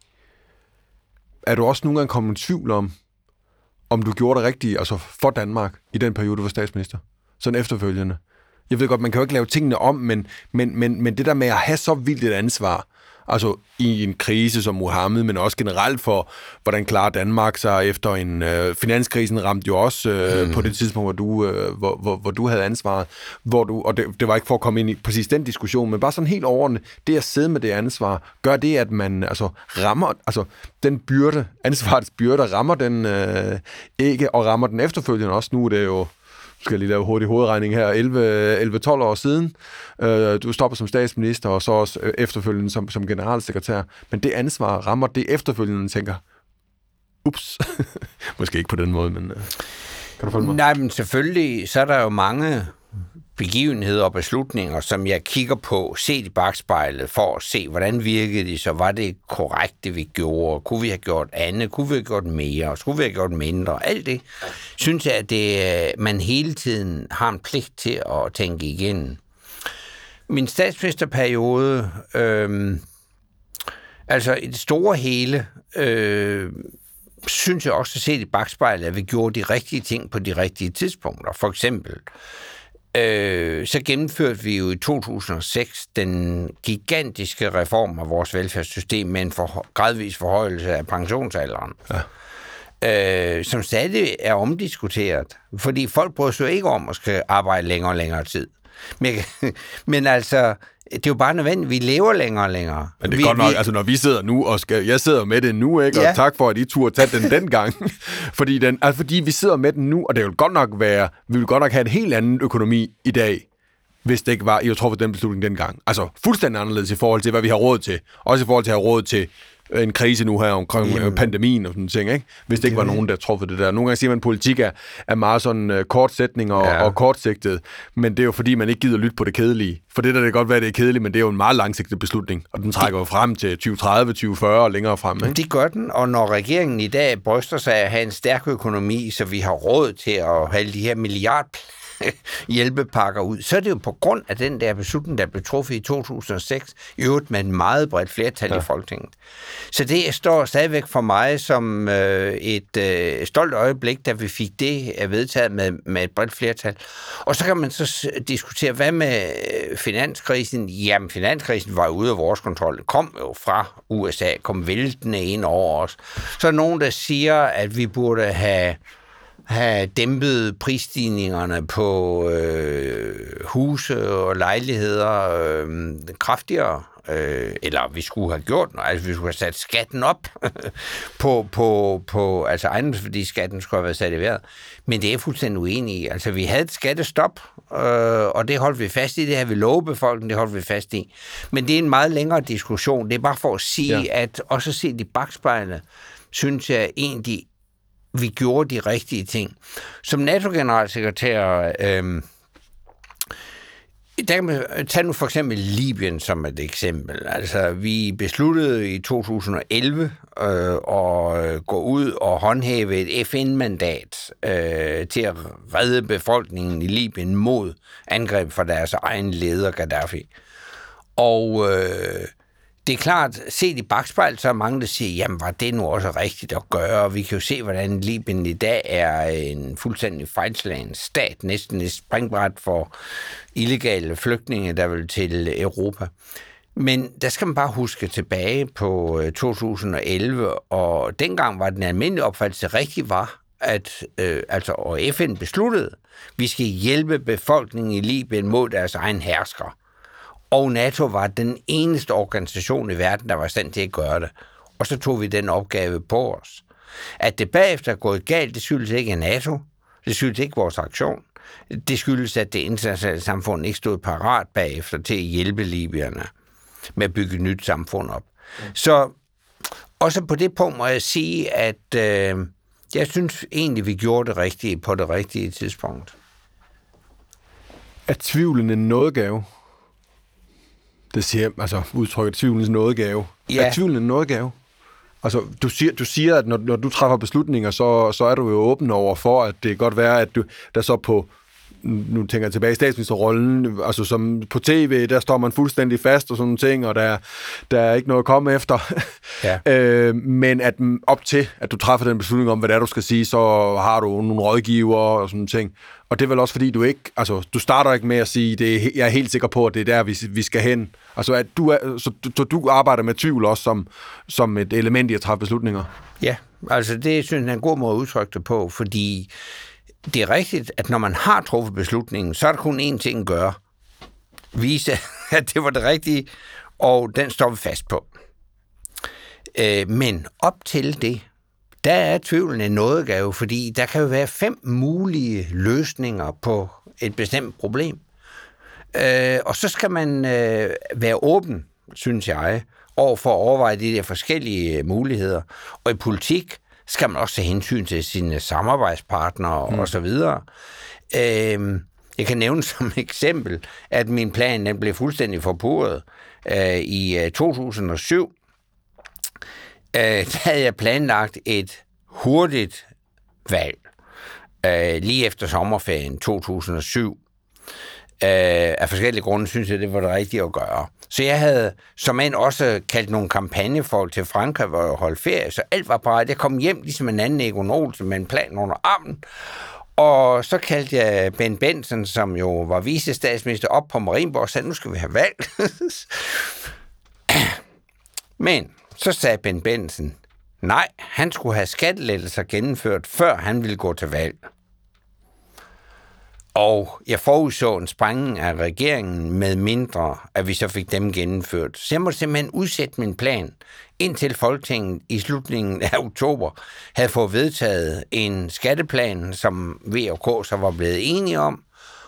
S2: er du også nogle gange kommet i tvivl om, om du gjorde det rigtige, altså for Danmark i den periode, du var statsminister? Sådan efterfølgende. Jeg ved godt, man kan jo ikke lave tingene om, men, men, men, men det der med at have så vildt et ansvar, altså i en krise som Mohammed, men også generelt for, hvordan klarer Danmark sig efter en... Øh, finanskrisen ramte jo også øh, mm. på det tidspunkt, hvor du, øh, hvor, hvor, hvor du havde ansvaret, hvor du, og det, det var ikke for at komme ind i præcis den diskussion, men bare sådan helt overordnet, det at sidde med det ansvar, gør det, at man altså, rammer, altså den byrde, ansvarets byrde, rammer den øh, ikke, og rammer den efterfølgende også. Nu er det jo skal lige lave hurtig hovedregning her, 11-12 år siden. Øh, du stopper som statsminister, og så også øh, efterfølgende som, som generalsekretær. Men det ansvar rammer det efterfølgende, tænker, ups, måske ikke på den måde, men øh, kan du følge mig?
S3: Nej, men selvfølgelig, så er der jo mange begivenheder og beslutninger, som jeg kigger på, set i bagspejlet, for at se, hvordan virkede de så? Var det korrekt, det vi gjorde? Kunne vi have gjort andet? Kunne vi have gjort mere? Skulle vi have gjort mindre? Alt det, synes jeg, at det, øh, man hele tiden har en pligt til at tænke igen. Min statsministerperiode, øh, altså i det store hele, øh, synes jeg også at se i bagspejlet, at vi gjorde de rigtige ting på de rigtige tidspunkter. For eksempel, øh, så gennemførte vi jo i 2006 den gigantiske reform af vores velfærdssystem med en for, gradvis forhøjelse af pensionsalderen. Ja. Øh, som stadig er omdiskuteret, fordi folk bryder sig ikke om at skal arbejde længere og længere tid. Men, men altså, det er jo bare nødvendigt, vi lever længere og længere.
S2: Men det er
S3: vi,
S2: godt nok,
S3: vi,
S2: altså når vi sidder nu, og skal, jeg sidder med det nu, ikke? og ja. tak for, at I turde tage den dengang. fordi, den, altså, fordi vi sidder med den nu, og det vil godt nok være, vi vil godt nok have en helt anden økonomi i dag, hvis det ikke var, I har truffet den beslutning dengang. Altså fuldstændig anderledes i forhold til, hvad vi har råd til. Også i forhold til at have råd til en krise nu her omkring Jamen. Pandemien og sådan ting, ikke? Hvis det ikke var nogen, der truffede det der. Nogle gange siger man, at politik er, er meget sådan uh, kortsætning og, ja. og kortsigtet, men det er jo fordi, man ikke gider lytte på det kedelige. For det der det kan godt være, det er kedeligt, men det er jo en meget langsigtet beslutning, og den trækker jo frem til 2030, 2040 og længere frem. Ikke?
S3: Det gør den, og når regeringen i dag bryster sig at have en stærk økonomi, så vi har råd til at have de her milliard hjælpepakker ud, så er det jo på grund af den der beslutning, der blev truffet i 2006, i øvrigt med en meget bredt flertal ja. i Folketinget. Så det står stadigvæk for mig som øh, et øh, stolt øjeblik, da vi fik det øh, vedtaget med, med et bredt flertal. Og så kan man så diskutere, hvad med øh, finanskrisen? Jamen, finanskrisen var ude af vores kontrol. Det kom jo fra USA, kom væltende ind over os. Så er nogen, der siger, at vi burde have have dæmpet prisstigningerne på øh, huse og lejligheder øh, kraftigere. Øh, eller vi skulle have gjort noget, altså vi skulle have sat skatten op på, på, på altså ejendomsværdiskatten skulle have været sat i vejret. Men det er fuldstændig uenig i. Altså vi havde et skattestop, øh, og det holdt vi fast i, det har vi lovet befolkningen, det holdt vi fast i. Men det er en meget længere diskussion. Det er bare for at sige, ja. at også se de bagspejle, synes jeg egentlig vi gjorde de rigtige ting. Som NATO-generalsekretær, øh, der kan man tage nu for eksempel Libyen som et eksempel. Altså, vi besluttede i 2011 øh, at gå ud og håndhæve et FN-mandat øh, til at redde befolkningen i Libyen mod angreb fra deres egen leder, Gaddafi. Og øh, det er klart, set i bagspejl, så er mange, der siger, jamen var det nu også rigtigt at gøre? Vi kan jo se, hvordan Libyen i dag er en fuldstændig fejlslagen stat, næsten et springbræt for illegale flygtninge, der vil til Europa. Men der skal man bare huske tilbage på øh, 2011, og dengang var den almindelige opfattelse rigtig var, at øh, altså, og FN besluttede, at vi skal hjælpe befolkningen i Libyen mod deres egen hersker og NATO var den eneste organisation i verden, der var i stand til at gøre det. Og så tog vi den opgave på os. At det bagefter er gået galt, det skyldes ikke NATO. Det skyldes ikke vores aktion. Det skyldes, at det internationale samfund ikke stod parat bagefter til at hjælpe libyerne. med at bygge et nyt samfund op. Så også på det punkt må jeg sige, at øh, jeg synes egentlig, vi gjorde det rigtige på det rigtige tidspunkt.
S2: Er tvivlen en nådegave? Det siger, altså udtrykket tvivlens nådegave.
S3: Ja.
S2: Er tvivlen en nådegave? Altså, du siger, du siger at når, når du træffer beslutninger, så, så er du jo åben over for, at det kan godt være, at du, der så på nu tænker jeg tilbage i statsministerrollen, altså som på tv, der står man fuldstændig fast og sådan nogle ting, og der, der er ikke noget at komme efter.
S3: Ja.
S2: øh, men at op til, at du træffer den beslutning om, hvad det er, du skal sige, så har du nogle rådgiver og sådan nogle ting. Og det er vel også fordi, du ikke, altså, du starter ikke med at sige, det er, jeg er helt sikker på, at det er der, vi, vi skal hen. Altså, at du, er, så, du, så du arbejder med tvivl også som, som et element i at træffe beslutninger.
S3: Ja, altså det synes jeg er en god måde at udtrykke det på, fordi det er rigtigt, at når man har truffet beslutningen, så er der kun én ting at gøre. Vise, at det var det rigtige, og den står vi fast på. Øh, men op til det, der er tvivlen en nådegave, fordi der kan jo være fem mulige løsninger på et bestemt problem. Øh, og så skal man øh, være åben, synes jeg, over for at overveje de der forskellige muligheder. Og i politik skal man også tage hensyn til sine samarbejdspartnere mm. og så videre. Øh, jeg kan nævne som eksempel, at min plan den blev fuldstændig forpurret øh, i øh, 2007. Øh, der havde jeg planlagt et hurtigt valg øh, lige efter sommerferien 2007. Øh, af forskellige grunde synes jeg, det var det rigtige at gøre. Så jeg havde som mand også kaldt nogle kampagnefolk til Frankrig, hvor jeg holdt ferie, så alt var parat. Jeg kom hjem ligesom en anden Egon Olsen med en plan under armen, og så kaldte jeg Ben Benson, som jo var vicestatsminister, op på Marienborg og sagde, nu skal vi have valg. Men så sagde Ben Benson, nej, han skulle have skattelettelser gennemført, før han ville gå til valg. Og jeg forudså en sprængning af regeringen med mindre, at vi så fik dem gennemført. Så jeg måtte simpelthen udsætte min plan, indtil Folketinget i slutningen af oktober havde fået vedtaget en skatteplan, som V og K så var blevet enige om,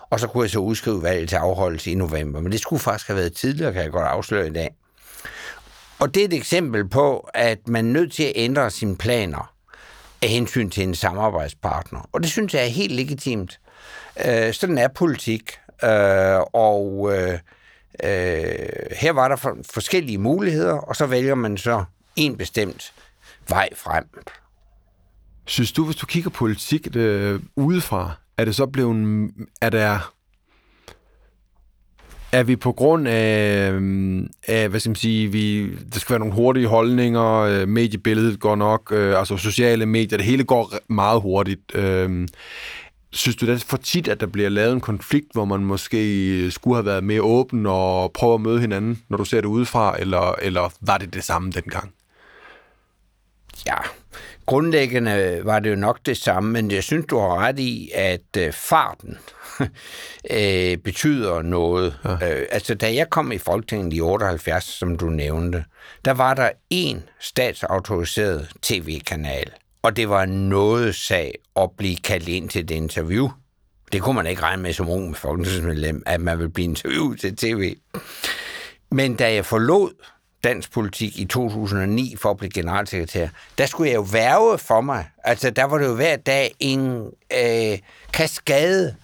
S3: og så kunne jeg så udskrive valget til afholdelse i november. Men det skulle faktisk have været tidligere, kan jeg godt afsløre i dag. Og det er et eksempel på, at man er nødt til at ændre sine planer af hensyn til en samarbejdspartner. Og det synes jeg er helt legitimt. Øh, sådan er politik. Øh, og øh, øh, her var der for, forskellige muligheder, og så vælger man så en bestemt vej frem.
S2: Synes du, hvis du kigger politik øh, udefra, er det så blevet... Er der... Er vi på grund af, øh, af hvad skal man sige, vi, der skal være nogle hurtige holdninger, øh, mediebilledet går nok, øh, altså sociale medier, det hele går meget hurtigt. Øh, Synes du, det er for tit, at der bliver lavet en konflikt, hvor man måske skulle have været mere åben og prøve at møde hinanden, når du ser det udefra, eller, eller var det det samme dengang?
S3: Ja, grundlæggende var det jo nok det samme, men jeg synes, du har ret i, at øh, farten øh, betyder noget. Ja. Øh, altså, da jeg kom i Folketinget i 78, som du nævnte, der var der en statsautoriseret tv-kanal – og det var noget sag at blive kaldt ind til et interview. Det kunne man ikke regne med som ung folketingsmedlem, at man ville blive interviewet til tv. Men da jeg forlod dansk politik i 2009 for at blive generalsekretær, der skulle jeg jo værve for mig. Altså, der var det jo hver dag en øh, kaskade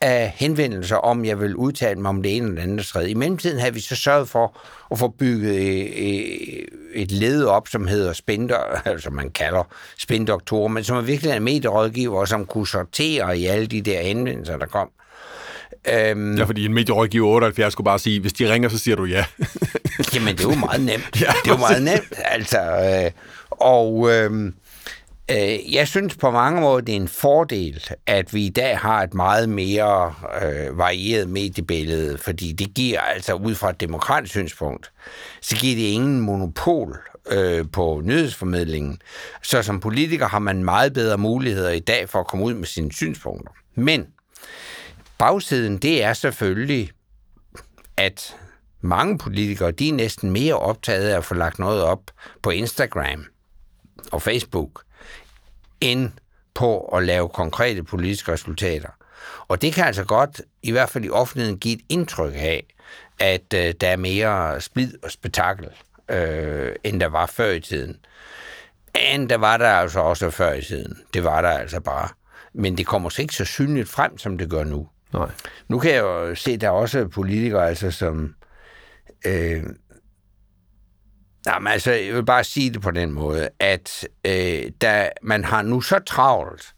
S3: af henvendelser om, jeg vil udtale mig om det ene eller andet tredje. I mellemtiden havde vi så sørget for at få bygget øh, øh, et led op, som hedder spænder, altså man kalder spændoktorer, men som er virkelig en medierådgiver, som kunne sortere i alle de der henvendelser, der kom.
S2: Øhm, ja, fordi en medierådgiver 78 skulle bare sige, hvis de ringer, så siger du ja.
S3: jamen, det er jo meget nemt. ja, det er jo meget nemt, altså. Øh, og... Øh, Øh, jeg synes på mange måder, det er en fordel, at vi i dag har et meget mere øh, varieret mediebillede, fordi det giver altså ud fra et demokratisk synspunkt, så giver det ingen monopol øh, på nyhedsformidlingen. Så som politiker har man meget bedre muligheder i dag for at komme ud med sine synspunkter. Men bagsiden, det er selvfølgelig, at mange politikere, de er næsten mere optaget af at få lagt noget op på Instagram og Facebook, end på at lave konkrete politiske resultater. Og det kan altså godt, i hvert fald i offentligheden, give et indtryk af, at øh, der er mere splid og spektakel, øh, end der var før i tiden. Men der var der altså også før i tiden. Det var der altså bare. Men det kommer så ikke så synligt frem, som det gør nu.
S2: Nej.
S3: Nu kan jeg jo se, at der er også politikere, altså, som... Øh, jamen, altså, jeg vil bare sige det på den måde, at øh, da man har nu så travlt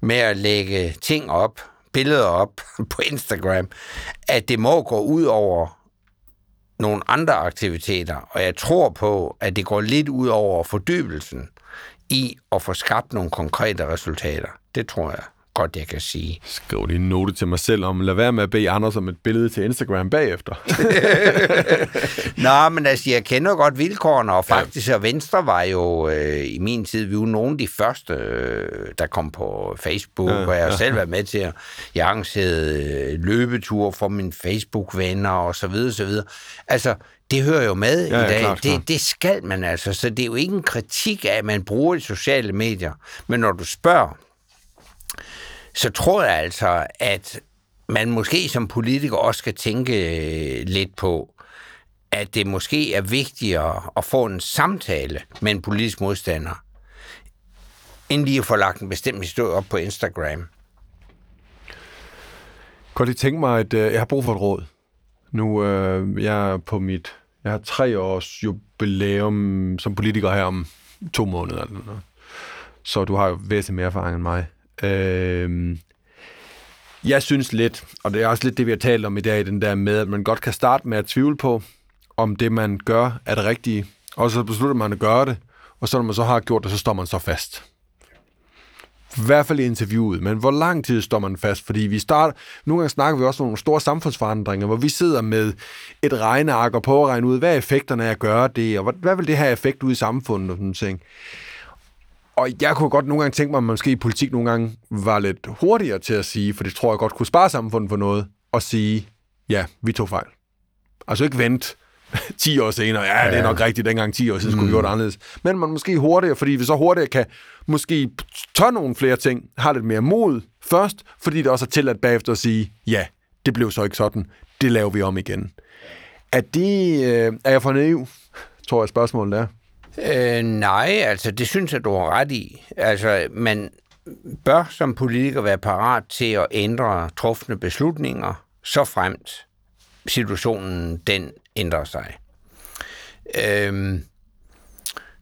S3: med at lægge ting op, billeder op på Instagram, at det må gå ud over nogle andre aktiviteter, og jeg tror på, at det går lidt ud over fordybelsen i at få skabt nogle konkrete resultater. Det tror jeg godt, jeg kan sige.
S2: Skriv lige en note til mig selv om, lad være med at bede Anders om et billede til Instagram bagefter.
S3: Nå, men altså, jeg kender godt vilkårene, og faktisk, og Venstre var jo øh, i min tid, vi var nogle af de første, øh, der kom på Facebook, ja, og jeg har selv været med til at, jeg arrangerede øh, løbeture for mine Facebook-venner, og så videre, så videre. Altså, det hører jo med
S2: Ja, ja,
S3: i dag.
S2: klart, klart.
S3: det, det skal man altså, så det er jo ikke en kritik af, at man bruger de sociale medier. Men når du spørger, så tror jeg altså, at man måske som politiker også skal tænke øh, lidt på, at det måske er vigtigere at få en samtale med en politisk modstander, end lige at få lagt en bestemt historie op på Instagram.
S2: Godt lige tænke mig, at øh, jeg har brug for et råd. Nu øh, jeg er på mit... Jeg har tre års jubilæum som politiker her om to måneder. Eller noget. Så du har jo væsentligt mere erfaring end mig. Øh, jeg synes lidt, og det er også lidt det, vi har talt om i dag, den der med, at man godt kan starte med at tvivle på, om det, man gør, er det rigtige. Og så beslutter man at gøre det, og så når man så har gjort det, så står man så fast. I hvert fald i interviewet, men hvor lang tid står man fast? Fordi vi starter, nogle gange snakker vi også om nogle store samfundsforandringer, hvor vi sidder med et regneark og prøver at regne ud, hvad er effekterne af at gøre det, og hvad, hvad vil det have effekt ud i samfundet og sådan ting. Og jeg kunne godt nogle gange tænke mig, at man måske i politik nogle gange var lidt hurtigere til at sige, for det tror jeg godt kunne spare samfundet for noget, og sige, ja, vi tog fejl. Altså ikke vente 10 år senere, ja, det er nok rigtigt, dengang 10 år siden skulle vi gjort det anderledes. Men man måske hurtigere, fordi vi så hurtigere kan måske tør nogle flere ting, har lidt mere mod først, fordi det også er tilladt bagefter at sige, ja, det blev så ikke sådan, det laver vi om igen. Er, det, øh, er jeg for naiv, tror jeg spørgsmålet er.
S3: Øh, nej, altså det synes jeg, du har ret i. Altså, man bør som politiker være parat til at ændre trufne beslutninger, så fremt situationen den ændrer sig. Øhm,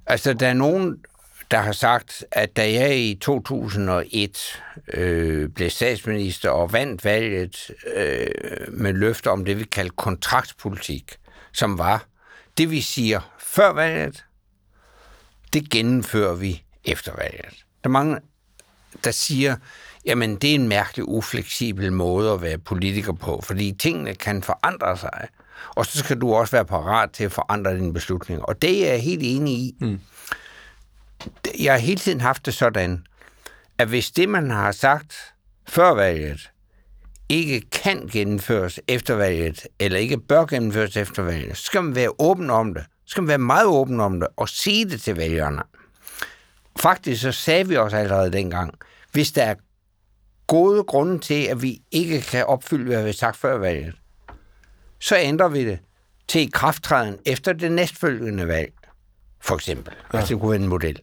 S3: altså, der er nogen, der har sagt, at da jeg i 2001 øh, blev statsminister og vandt valget øh, med løfter om det, vi kalder kontraktpolitik, som var det, vi siger før valget, det gennemfører vi efter valget. Der er mange, der siger, jamen det er en mærkelig, ufleksibel måde at være politiker på, fordi tingene kan forandre sig, og så skal du også være parat til at forandre dine beslutninger. Og det er jeg helt enig i. Mm. Jeg har hele tiden haft det sådan, at hvis det, man har sagt før valget, ikke kan gennemføres efter valget, eller ikke bør gennemføres efter valget, så skal man være åben om det. Så skal man være meget åben om det, og sige det til vælgerne. Faktisk så sagde vi også allerede dengang, hvis der er gode grunde til, at vi ikke kan opfylde, hvad vi har sagt før valget, så ændrer vi det til krafttræden efter det næstfølgende valg, for eksempel. Ja. Altså det kunne være en model.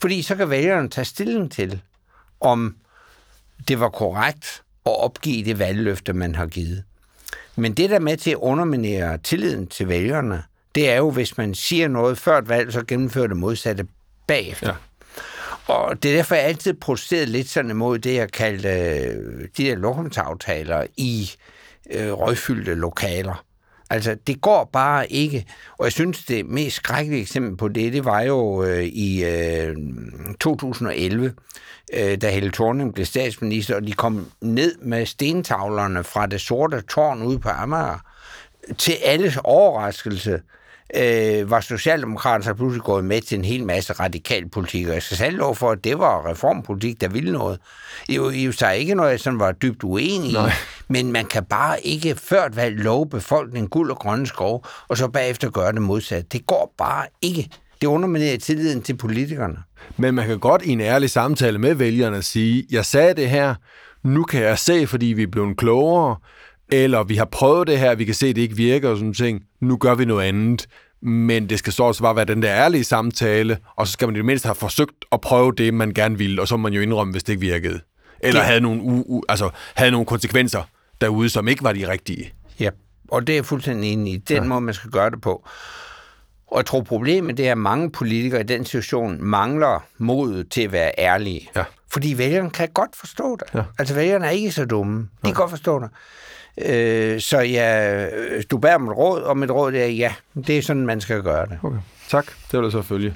S3: Fordi så kan vælgerne tage stilling til, om det var korrekt at opgive det valgløfte, man har givet. Men det der med til at underminere tilliden til vælgerne, det er jo, hvis man siger noget før et valg, så gennemfører det modsatte bagefter. Ja. Og det er derfor, jeg altid protesteret lidt sådan imod det, jeg kaldte øh, de der lokumsaftaler i øh, røgfyldte lokaler. Altså, det går bare ikke. Og jeg synes, det mest skrækkelige eksempel på det, det var jo øh, i øh, 2011, øh, da Helle Thorning blev statsminister, og de kom ned med stentavlerne fra det sorte tårn ude på Amager. Til alles overraskelse øh, var Socialdemokraterne så pludselig gået med til en hel masse radikal politik, og jeg skal selv lov for, at det var reformpolitik, der ville noget. Jo, I jo så ikke noget, jeg sådan var dybt uenig i, men man kan bare ikke før et valg love befolkningen guld og grønne skov, og så bagefter gøre det modsat. Det går bare ikke. Det underminerer tilliden til politikerne.
S2: Men man kan godt i en ærlig samtale med vælgerne sige, jeg sagde det her, nu kan jeg se, fordi vi er blevet klogere, eller vi har prøvet det her, vi kan se, at det ikke virker, og sådan ting, nu gør vi noget andet. Men det skal så også bare være den der ærlige samtale, og så skal man i det mindste have forsøgt at prøve det, man gerne ville, og så må man jo indrømme, hvis det ikke virkede. Eller
S3: Det-
S2: havde nogle, u- u- altså, havde nogle konsekvenser derude, som ikke var de rigtige.
S3: Ja, og det er jeg fuldstændig enig i. Den ja. måde, man skal gøre det på. Og jeg tror, problemet det er, at mange politikere i den situation mangler modet til at være ærlige.
S2: Ja.
S3: Fordi vælgerne kan godt forstå det.
S2: Ja.
S3: Altså, vælgerne er ikke så dumme. De kan godt forstå det. Øh, så ja, du bærer om et råd, og mit råd er, ja, det er sådan, man skal gøre det.
S2: Okay. Tak, det vil jeg så følge.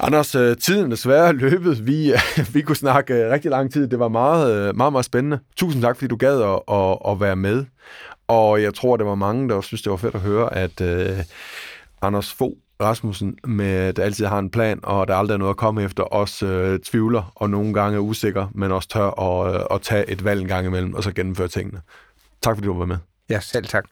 S2: Anders, øh, tiden er desværre løbet. Vi, øh, vi kunne snakke øh, rigtig lang tid. Det var meget, meget, meget spændende. Tusind tak, fordi du gad at, at, at være med. Og jeg tror, det var mange, der synes, det var fedt at høre, at øh, Anders Fogh Rasmussen, med, der altid har en plan, og der aldrig er noget at komme efter, også øh, tvivler, og nogle gange er usikker, men også tør at, øh, at tage et valg en gang imellem, og så gennemføre tingene. Tak, fordi du var med.
S3: Ja, selv tak.